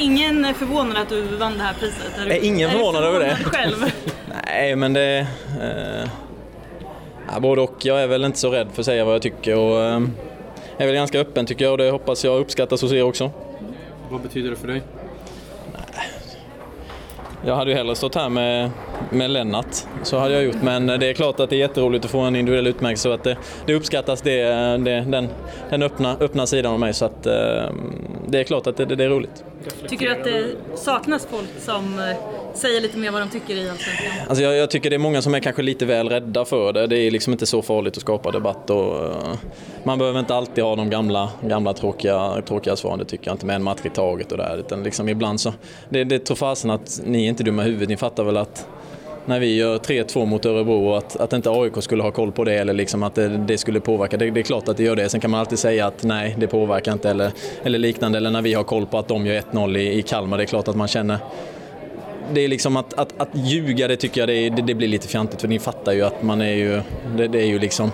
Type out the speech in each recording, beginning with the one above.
ingen är förvånad att du vann det här priset? Är, är ingen förvånad över det? själv? Nej, men det... Eh, ja, både och. Jag är väl inte så rädd för att säga vad jag tycker och eh, är väl ganska öppen tycker jag och det hoppas jag uppskattas hos er också. Vad betyder det för dig? Jag hade ju hellre stått här med, med Lennart, så hade jag gjort. Men det är klart att det är jätteroligt att få en individuell utmärkelse så att det, det uppskattas, det, det, den, den öppna, öppna sidan av mig. Så att, eh, det är klart att det, det är roligt. Tycker du att det saknas folk som eh, säger lite mer vad de tycker i Allsvenskan? Alltså jag, jag, tycker det är många som är kanske lite väl rädda för det. Det är liksom inte så farligt att skapa debatt. Och, uh, man behöver inte alltid ha de gamla, gamla tråkiga, tråkiga svaren, det tycker jag inte, med en match i taget och där. Utan liksom ibland så, det, det tror fasen att ni är inte dumma i huvudet, ni fattar väl att när vi gör 3-2 mot Örebro och att, att inte AIK skulle ha koll på det eller liksom att det, det skulle påverka. Det, det, är klart att det gör det. Sen kan man alltid säga att nej, det påverkar inte eller, eller liknande. Eller när vi har koll på att de gör 1-0 i, i Kalmar, det är klart att man känner det är liksom att, att, att ljuga, det tycker jag det, det, det, blir lite fjantigt för ni fattar ju att man är ju, det, det, är ju liksom,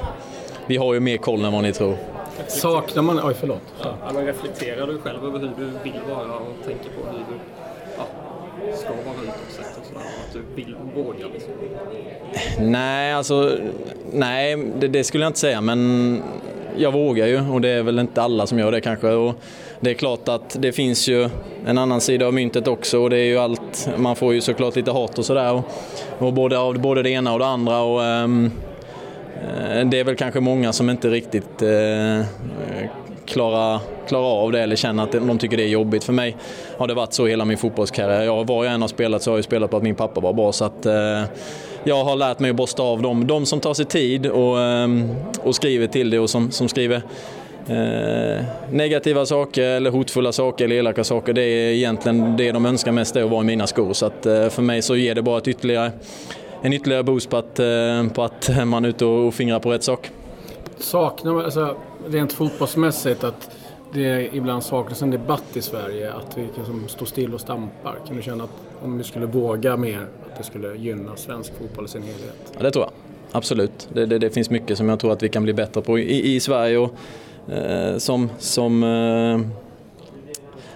vi har ju mer koll än vad ni tror. Saknar man, oj förlåt. Ja, men reflekterar du själv över hur du vill vara och tänker på hur du ska vara utåt sett och sådär? Att du vill våga liksom? Nej, alltså, nej det, det skulle jag inte säga men jag vågar ju och det är väl inte alla som gör det kanske. Och det är klart att det finns ju en annan sida av myntet också och det är ju allt, man får ju såklart lite hat och sådär. Och, och både av både det ena och det andra. Och, um, det är väl kanske många som inte riktigt uh, klara, klara av det eller känner att de tycker det är jobbigt. För mig har det varit så hela min fotbollskarriär. Jag, var jag än har spelat så har jag spelat på att min pappa var bra. Så att, eh, jag har lärt mig att borsta av dem. De som tar sig tid och, eh, och skriver till det och som, som skriver Eh, negativa saker eller hotfulla saker eller elaka saker, det är egentligen det de önskar mest är att vara i mina skor. Så att, eh, för mig så ger det bara ett ytterligare, en ytterligare boost på att, eh, på att man är ute och fingrar på rätt sak. Saknar man, alltså, rent fotbollsmässigt, att det ibland saknas en debatt i Sverige, att vi liksom står still och stampar? Kan du känna att om vi skulle våga mer, att det skulle gynna svensk fotboll i sin helhet? Ja, det tror jag. Absolut. Det, det, det finns mycket som jag tror att vi kan bli bättre på i, i Sverige. Och, Eh, som, som, eh,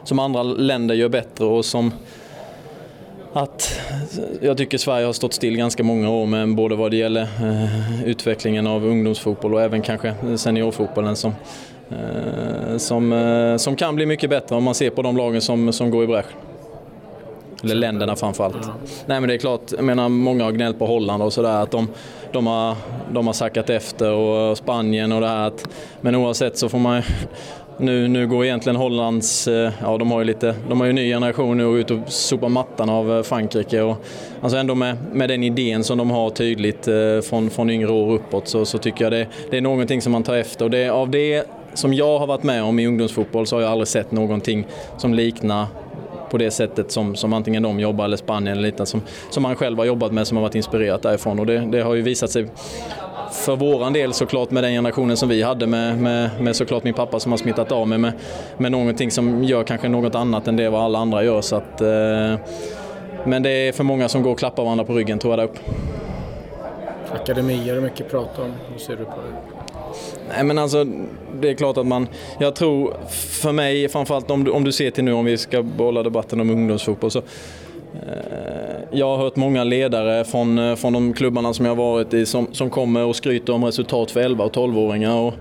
som andra länder gör bättre och som att jag tycker Sverige har stått still ganska många år med både vad det gäller eh, utvecklingen av ungdomsfotboll och även kanske seniorfotbollen som, som, som kan bli mycket bättre om man ser på de lagen som, som går i bräschen. Eller länderna framförallt. Nej men det är klart, jag menar många har gnällt på Holland och sådär att de, de, har, de har sackat efter och Spanien och det här. Att, men oavsett så får man nu, nu går egentligen Hollands, eh, ja de har ju lite, de har ju en ny generation nu och ut och sopar mattan av eh, Frankrike. Och, alltså ändå med, med den idén som de har tydligt eh, från, från yngre år uppåt så, så tycker jag det, det är någonting som man tar efter. Och det, av det som jag har varit med om i ungdomsfotboll så har jag aldrig sett någonting som liknar på det sättet som, som antingen de jobbar eller Spanien eller lite som, som man själv har jobbat med som har varit inspirerat därifrån och det, det har ju visat sig för våran del såklart med den generationen som vi hade med, med, med såklart min pappa som har smittat av mig med, med någonting som gör kanske något annat än det vad alla andra gör. Så att, eh, men det är för många som går och klappar varandra på ryggen tror jag där uppe. Akademier är mycket prat om. Hur ser du på det? Nej men alltså, det är klart att man, jag tror för mig framförallt om du, om du ser till nu om vi ska behålla debatten om ungdomsfotboll så eh, jag har hört många ledare från, eh, från de klubbarna som jag varit i som, som kommer och skryter om resultat för 11 och 12-åringar.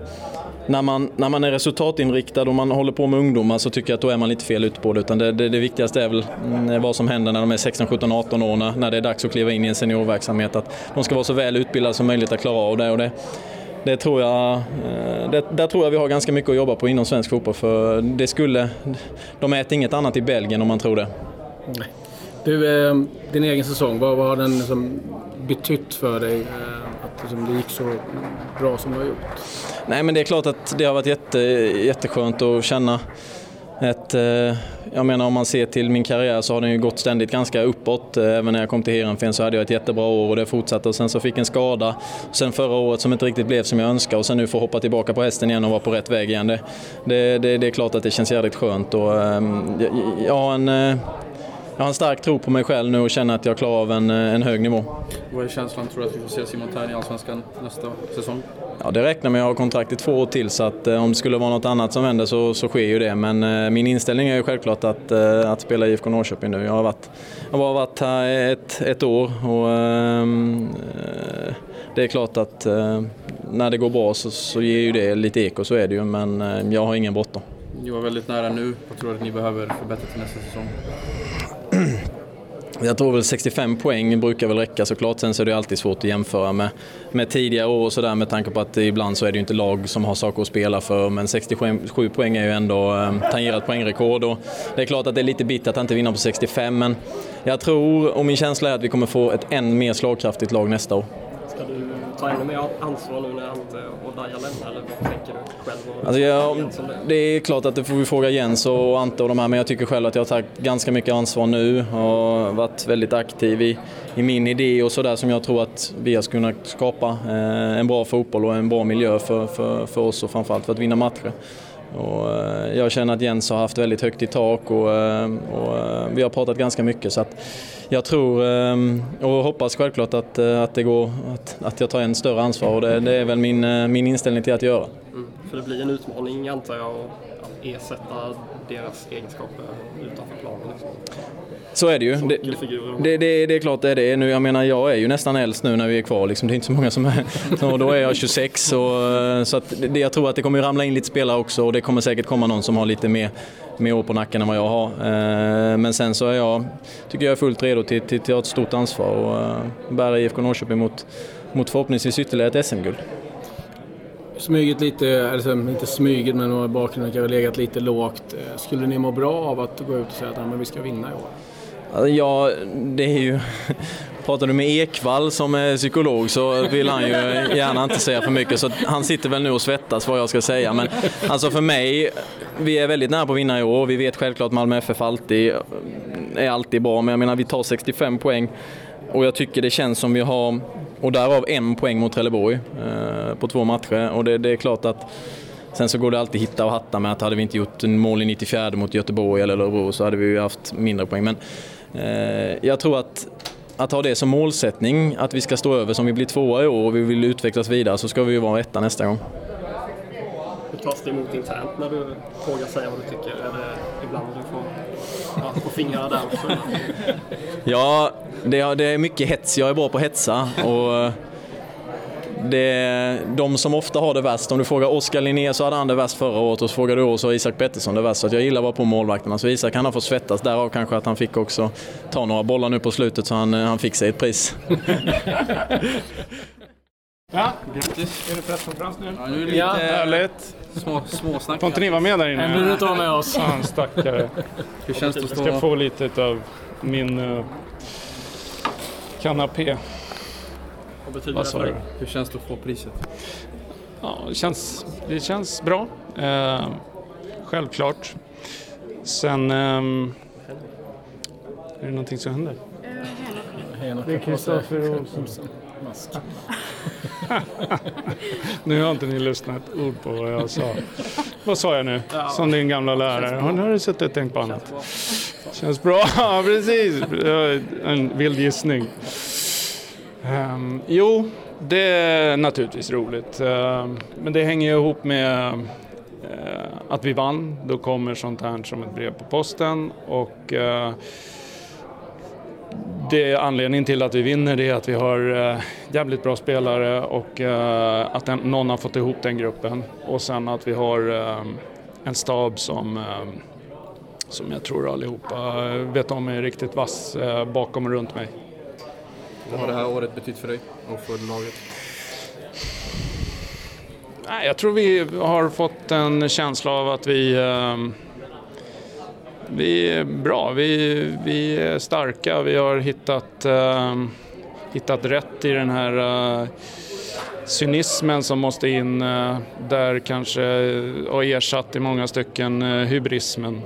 när man, när man är resultatinriktad och man håller på med ungdomar så tycker jag att då är man lite fel ute på det. Utan det, det, det viktigaste är väl mm, vad som händer när de är 16, 17, 18 år, när, när det är dags att kliva in i en seniorverksamhet. Att de ska vara så väl utbildade som möjligt att klara av det. Och det det tror jag, eh, det, där tror jag vi har ganska mycket att jobba på inom svensk fotboll för det skulle, de äter inget annat i Belgien om man tror det. Du, eh, din egen säsong, vad, vad har den liksom betytt för dig? Eh, att liksom, det gick så bra som det har gjort? Nej men det är klart att det har varit jätte, jätteskönt att känna ett, eh, jag menar om man ser till min karriär så har den ju gått ständigt ganska uppåt. Eh, även när jag kom till Heerenveen så hade jag ett jättebra år och det fortsatte och sen så fick jag en skada. Sen förra året som inte riktigt blev som jag önskade och sen nu får hoppa tillbaka på hästen igen och vara på rätt väg igen. Det, det, det, det är klart att det känns jävligt skönt och ehm, jag har en eh, jag har en stark tro på mig själv nu och känner att jag klarar av en, en hög nivå. Vad är känslan? Tror du att vi får se Simon Thern i Allsvenskan nästa säsong? Ja, det räknar med. Jag har kontrakt i två år till så att eh, om det skulle vara något annat som händer så, så sker ju det. Men eh, min inställning är ju självklart att, eh, att spela IFK Norrköping nu. Jag har varit, jag har varit här ett, ett år och ehm, eh, det är klart att eh, när det går bra så, så ger ju det lite eko, så är det ju. Men eh, jag har ingen bråttom. Ni var väldigt nära nu. Vad tror du att ni behöver förbättra till nästa säsong? Jag tror väl 65 poäng brukar väl räcka såklart. Sen så är det alltid svårt att jämföra med, med tidigare år och sådär med tanke på att ibland så är det ju inte lag som har saker att spela för. Men 67 poäng är ju ändå eh, tangerat poängrekord och det är klart att det är lite bittert att inte vinna på 65 men jag tror och min känsla är att vi kommer få ett än mer slagkraftigt lag nästa år. Ska du ta ännu mer ansvar nu när Ante och Daja lämnar eller vad tänker du själv? Och Alltså jag, det? är klart att det får vi fråga Jens och Ante och de här, men jag tycker själv att jag har tagit ganska mycket ansvar nu och varit väldigt aktiv i, i min idé och sådär som jag tror att vi har kunnat skapa eh, en bra fotboll och en bra miljö för, för, för oss och framförallt för att vinna matcher. Och, eh, jag känner att Jens har haft väldigt högt i tak och, eh, och eh, vi har pratat ganska mycket så att jag tror ehm, och hoppas självklart att, eh, att det går, att, att jag tar en större ansvar och det, det är väl min, eh, min inställning till att göra. Mm. För det blir en utmaning antar jag att ersätta deras egenskaper utanför planen. Liksom. Så är det ju. Det, det, det, det är klart det är det. Nu, jag menar, jag är ju nästan äldst nu när vi är kvar. Liksom. Det är inte så många som är... Och då är jag 26. Och, så att det, jag tror att det kommer ramla in lite spelare också och det kommer säkert komma någon som har lite mer, mer år på nacken än vad jag har. Eh, Men sen så är jag, tycker jag är fullt redo till, till, till att ha ett stort ansvar och eh, bära IFK Norrköping mot, mot förhoppningsvis ytterligare ett SM-guld. Smygit lite, eller inte smygit men bakgrunden kanske legat lite lågt. Eh, Skulle ni må bra av att gå ut och säga att "Ja, men vi ska vinna i år? Ja, det är ju... Pratar du med Ekvall som är psykolog så vill han ju gärna inte säga för mycket. Så han sitter väl nu och svettas vad jag ska säga. Men alltså för mig, vi är väldigt nära på att vinna i år. Vi vet självklart att Malmö FF alltid är alltid bra. Men jag menar, vi tar 65 poäng. Och jag tycker det känns som vi har, och därav en poäng mot Trelleborg eh, på två matcher. Och det, det är klart att Sen så går det alltid hitta och hatta med att hade vi inte gjort en mål i 94 mot Göteborg eller Örebro så hade vi ju haft mindre poäng. Men jag tror att att ha det som målsättning, att vi ska stå över som vi blir tvåa i år och vi vill utvecklas vidare så ska vi ju vara etta nästa gång. Hur tas det emot internt när du vågar säga vad du tycker? Är det ibland du får ja, på fingrarna där också? Ja, det, är- det är mycket hets. Jag är bra på att hetsa. Och det är de som ofta har det värst. Om du frågar Oskar Linné så hade han det värst förra året och så frågar du oss så har Isak Pettersson det värst. Så att jag gillar att vara på målvakterna. Så Isak han har fått svettas. Därav kanske att han fick också ta några bollar nu på slutet så han, han fick sig ett pris. Ja, Grattis! är det presskonferens nu? Ja, nu är det lite Ja, härligt. små, småsnack. Får inte ni vara med där inne? Blir du inte av med oss. Fan stackare. Hur känns det att Jag ska stå... få lite av min uh, kanapé. Vad betyder Vad det för dig? Hur känns det att få priset? Ja, det, känns, det känns bra. Eh, självklart. Sen... ehm, är det någonting som händer? Det är Kristoffer Olsson. Nu har inte ni lyssnat ett ord på vad jag sa. Vad sa jag nu? Som din gamla lärare. Har ni suttit och tänkt på annat? Känns bra, ja precis. En vild gissning. Um, jo, det är naturligtvis roligt. Uh, men det hänger ju ihop med uh, att vi vann. Då kommer sånt här som ett brev på posten. Och uh, det anledningen till att vi vinner det är att vi har eh, jävligt bra spelare och att den, någon har fått ihop den gruppen. Och sen att vi har en stab som, som jag tror allihopa vet om är riktigt vass bakom och runt mig. Vad har det här året betytt för dig och för laget? Nej, jag tror vi har fått en känsla av att vi, ehm, vi är bra. Vi, vi är starka. Vi har hittat, ehm, hittat rätt i den här eh, cynismen som måste in eh, där kanske och ersatt i många stycken eh, hybrismen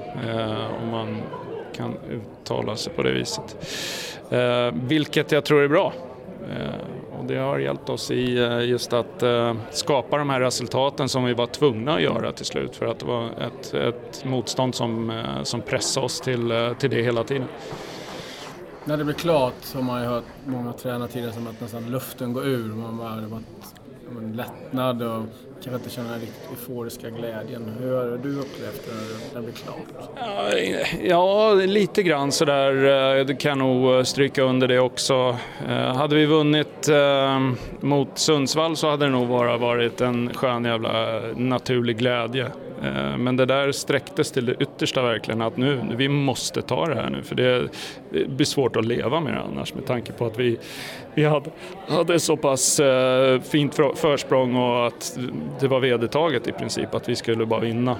om man kan uttala sig på det viset. Eh, vilket jag tror är bra. Eh, och det har hjälpt oss i eh, just att eh, skapa de här resultaten som vi var tvungna att göra till slut för att det var ett, ett motstånd som, eh, som pressade oss till, eh, till det hela tiden. När det blir klart så har man ju hört många tränare tidigare som att nästan luften går ur. Man bara, det var men, lättnad och kanske inte känner den riktigt euforiska glädjen. Hur har du upplevt det när det blir klart? Ja, lite grann sådär. Eh, det kan jag nog eh, stryka under det också. Eh, hade vi vunnit mot Sundsvall så hade det nog bara varit en skön jävla naturlig glädje. Eh, men det där sträcktes till det yttersta verkligen att nu, vi måste ta det här nu för det blir svårt att leva med det annars med tanke på att vi, vi hade, hade så pass eh, fint försprång och att det var vedertaget i princip att vi skulle bara vinna.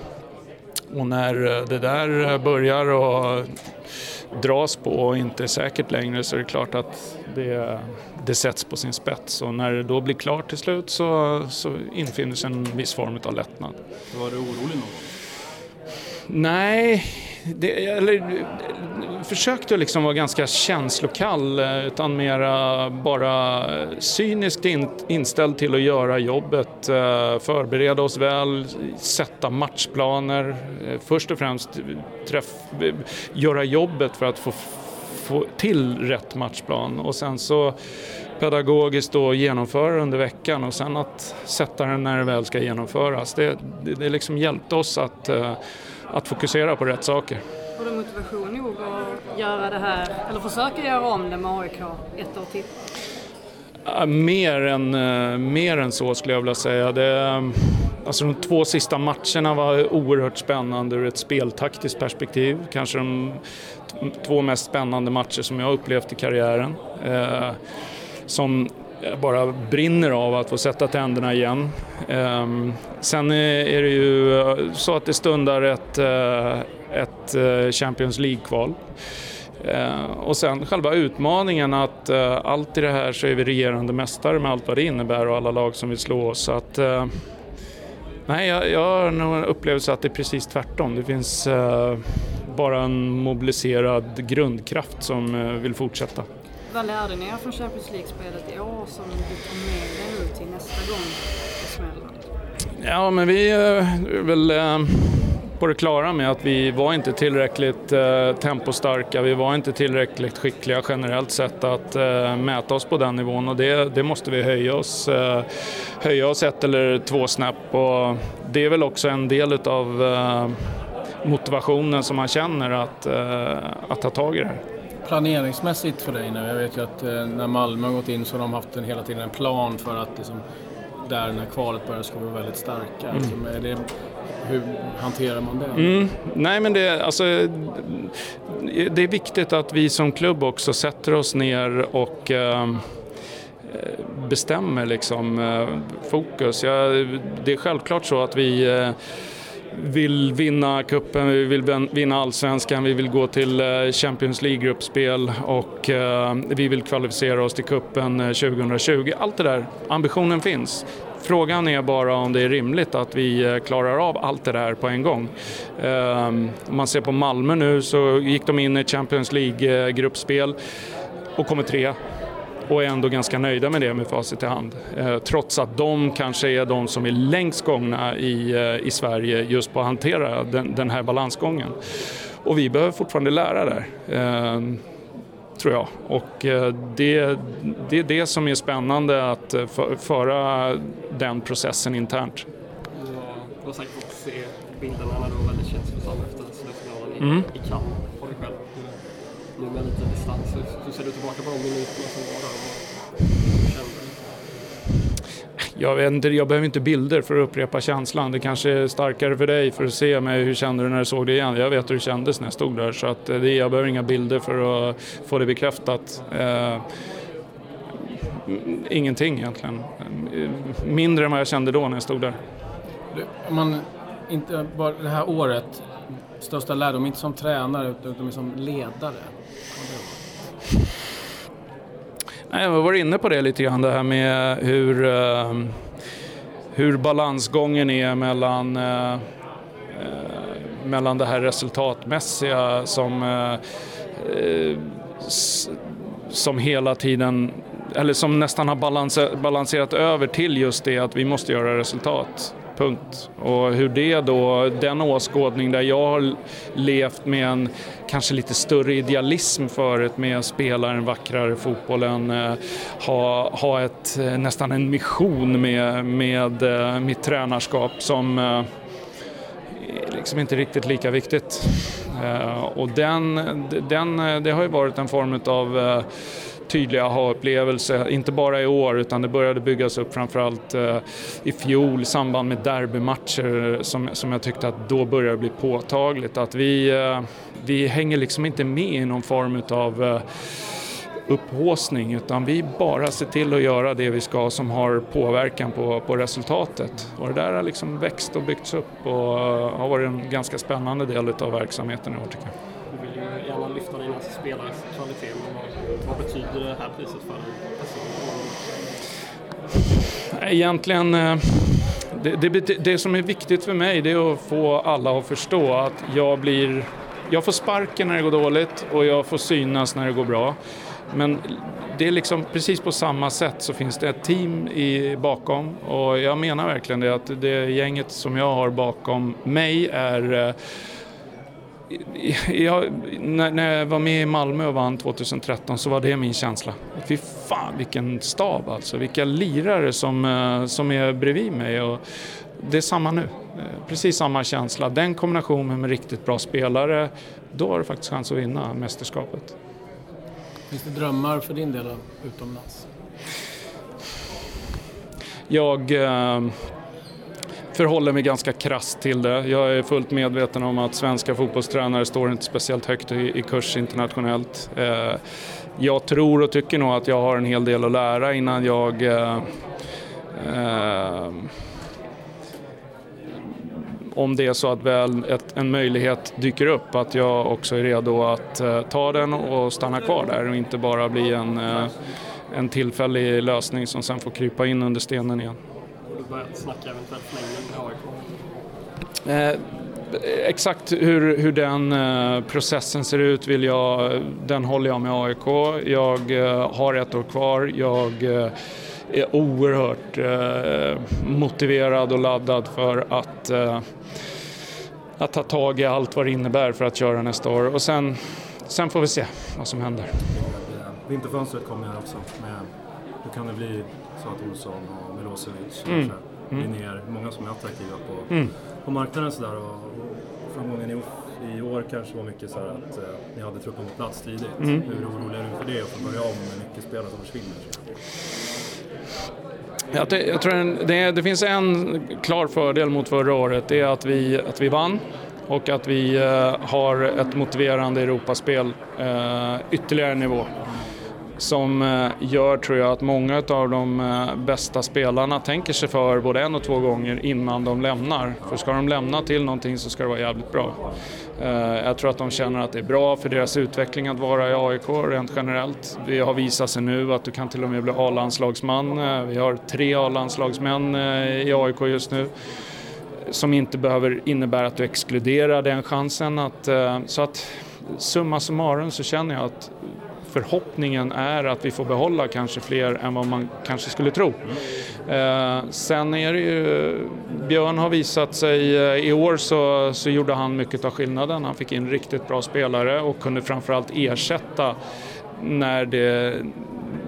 Och när eh, det där eh, börjar och dras på och inte är säkert längre så är det klart att det, det sätts på sin spets. Och när det då blir klart till slut så, så infinner sig en viss form av lättnad. Var du orolig nog? Nej, det, eller, försökte liksom vara ganska känslokall eh, utan mera bara cyniskt in, inställd till att göra jobbet, eh, förbereda oss väl, sätta matchplaner, eh, först och främst träff, göra jobbet för att få, få till rätt matchplan och sen så pedagogiskt då genomföra under veckan och sen att sätta den när det väl ska genomföras. Det, det, det liksom hjälpte oss att att fokusera på rätt saker. Har du motivation nog att göra det här, eller försöka göra om det med AIK ett år till? Mer än, eh, mer än så skulle jag vilja säga. Det, eh, alltså de två sista matcherna var oerhört spännande ur ett speltaktiskt perspektiv. Kanske de två mest spännande matcher som jag upplevt i karriären. Eh, som bara brinner av att få sätta tänderna igen. Eh, sen är det ju eh, så att det stundar ett, eh, ett eh, Champions League-kval. Eh, och sen själva utmaningen att eh, allt i det här så är vi regerande mästare med allt vad det innebär och alla lag som vill slå oss. Så att, nej, jag, jag har nog en upplevelse att det är precis tvärtom. Det finns bara en mobiliserad grundkraft som vill fortsätta. Vad lärde ni er från Champions League-spelet i år som du tar med dig nu till nästa gång det smäller? Ja, men vi är väl på det klara med att vi var inte tillräckligt eh, tempostarka, vi var inte tillräckligt skickliga generellt sett att eh, mäta oss på den nivån. Och det, det måste vi höja oss, eh, höja oss ett eller två snäpp. Och det är väl också en del utav eh, motivationen som man känner att, eh, att ta tag i det här. Planeringsmässigt för dig nu, jag vet ju att eh, när Malmö har gått in så har de haft en, hela tiden en plan för att liksom, där när kvalet börjar ska vara väldigt starka. Mm. Är det, hur hanterar man det? Mm. Nej, men det, alltså, det är viktigt att vi som klubb också sätter oss ner och eh, bestämmer liksom, eh, fokus. Ja, det är självklart så att vi eh, vill vinna kuppen, vi vill vinna allsvenskan, vi vill gå till eh, Champions League-gruppspel och eh, vi vill kvalificera oss till kuppen 2020. Eh, allt det där, ambitionen finns. Frågan är bara om det är rimligt att vi klarar av allt det där på en gång. Ehm, om man ser på Malmö nu så gick de in i Champions League-gruppspel och kommer trea och är ändå ganska nöjda med det med facit i hand. Eh, trots att de kanske är de som är längst gångna i, eh, i Sverige just på att hantera den, den här balansgången. Och vi behöver fortfarande lära där, eh, tror jag. Och eh, det, det är det som är spännande att för, föra den processen internt. Du har, säkert fått se bilderna när du var väldigt känslosam efter slutfinalen i, Mm. i Cannes på dig själv. Nu med lite distans, hur, hur ser du tillbaka på de minuterna som var där? hur kände du? Jag, vet inte, jag behöver inte bilder för att upprepa känslan. Det kanske är starkare för dig för att se mig. Hur kände du när du såg det igen? Jag vet hur det kändes när jag stod där. Så att eh, det, jag behöver inga bilder för att få det bekräftat. Eh, ingenting egentligen. Mindre än vad jag kände då när jag stod där. Man inte bara det här året, största lärdom, inte som tränare utan som ledare. Nej, jag var inne på det lite grann, det här med hur, ehm, hur balansgången är mellan, eh, eh, mellan det här resultatmässiga som, eh, som hela tiden, eller som nästan har balanserat över till just det att vi måste göra resultat. Punkt. Och hur det då, den åskådning där jag har levt med en kanske lite större idealism förut med att spela den vackrare fotbollen, eh, ha, ha ett, eh, nästan en mission med, med eh, mitt tränarskap som är liksom inte riktigt lika viktigt. Och den, den, det har ju varit en form av tydliga aha-upplevelse, inte bara i år utan det började byggas upp framförallt eh, i fjol i samband med derbymatcher eh, som, som jag tyckte att då började bli påtagligt att vi, eh, vi hänger liksom inte med i någon form av upphåsning utan vi bara ser till att göra det vi ska som har påverkan på, på resultatet. Och det där har liksom växt och byggts upp och har varit en ganska spännande del av verksamheten i år tycker jag. Du vill ju gärna lyfta dina spelares kvalitet, men vad, vad betyder det här priset för en person? Egentligen, eh, det, det, det som är viktigt för mig det är att få alla att förstå att jag blir jag får sparken när det går dåligt och jag får synas när det går bra. Men det är liksom precis på samma sätt så finns det ett team i, bakom och jag menar verkligen det att det gänget som jag har bakom mig är eh, jag, när, jag var med i Malmö och vann 2013 så var det min känsla. Fy fan vilken stab alltså, vilka lirare som, eh, som är bredvid mig. Och det är samma nu, Eh, precis samma känsla. Den kombinationen med riktigt bra spelare, då har du faktiskt chans att vinna mästerskapet. Finns det drömmar för din del utomlands? Jag eh, förhåller mig ganska krasst till det. Jag är fullt medveten om att svenska fotbollstränare står inte speciellt högt i, i kurs internationellt. Eh, jag tror och tycker nog att jag har en hel del att lära innan jag eh, eh, om det är så att väl ett, en möjlighet dyker upp att jag också är redo att eh, ta den och stanna kvar där och inte bara bli en, eh, en tillfällig lösning som sen får krypa in under stenen igen. Börjat snacka eventuell förlängning med AIK? Eh, exakt hur, hur den eh, processen ser ut vill jag, den håller jag med AIK. Jag eh, har ett år kvar. Jag eh, är oerhört eh, motiverad och laddad för att, eh, att ta tag i allt vad det innebär för att köra nästa år. Och sen, sen får vi se vad som händer. Vinterfönstret kommer här också. Med, hur kan det bli så att Olsson och Milosevic Mm. kanske Linnér, många som är attraktiva på, Mm. på marknaden sådär. Och, och framgången i, i år kanske var mycket så att eh, ni hade truppen på plats tidigt. Mm. Hur orolig är du för det och få börja om med mycket spelare som försvinner? Jag, jag tror en, det, det finns en klar fördel mot förra året. Det är att vi, att vi vann och att vi eh, har ett motiverande Europaspel eh, ytterligare nivå. Som eh, gör, tror jag, att många av de eh, bästa spelarna tänker sig för både en och två gånger innan de lämnar. För ska de lämna till någonting så ska det vara jävligt bra. Eh, jag tror att de känner att det är bra för deras utveckling att vara i AIK rent generellt. Vi har visat sig nu att du kan till och med bli A-landslagsman. Vi har tre A-landslagsmän i AIK just nu som inte behöver innebära att du exkluderar den chansen. Att, så att summa summarum så känner jag att förhoppningen är att vi får behålla kanske fler än vad man kanske skulle tro. Eh, sen är det ju, Björn har visat sig, eh, i år så, så gjorde han mycket av skillnaden. Han fick in riktigt bra spelare och kunde framförallt ersätta när det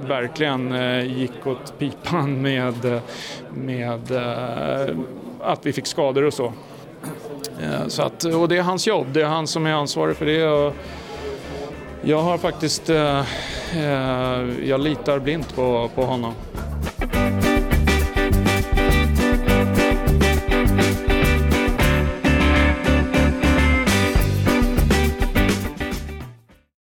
verkligen eh, gick åt pipan med, med eh, att vi fick skador och så. Eh, Så att, och det är hans jobb, det är han som är ansvarig för det. Och jag har faktiskt, eh, eh, jag litar blint på, på honom.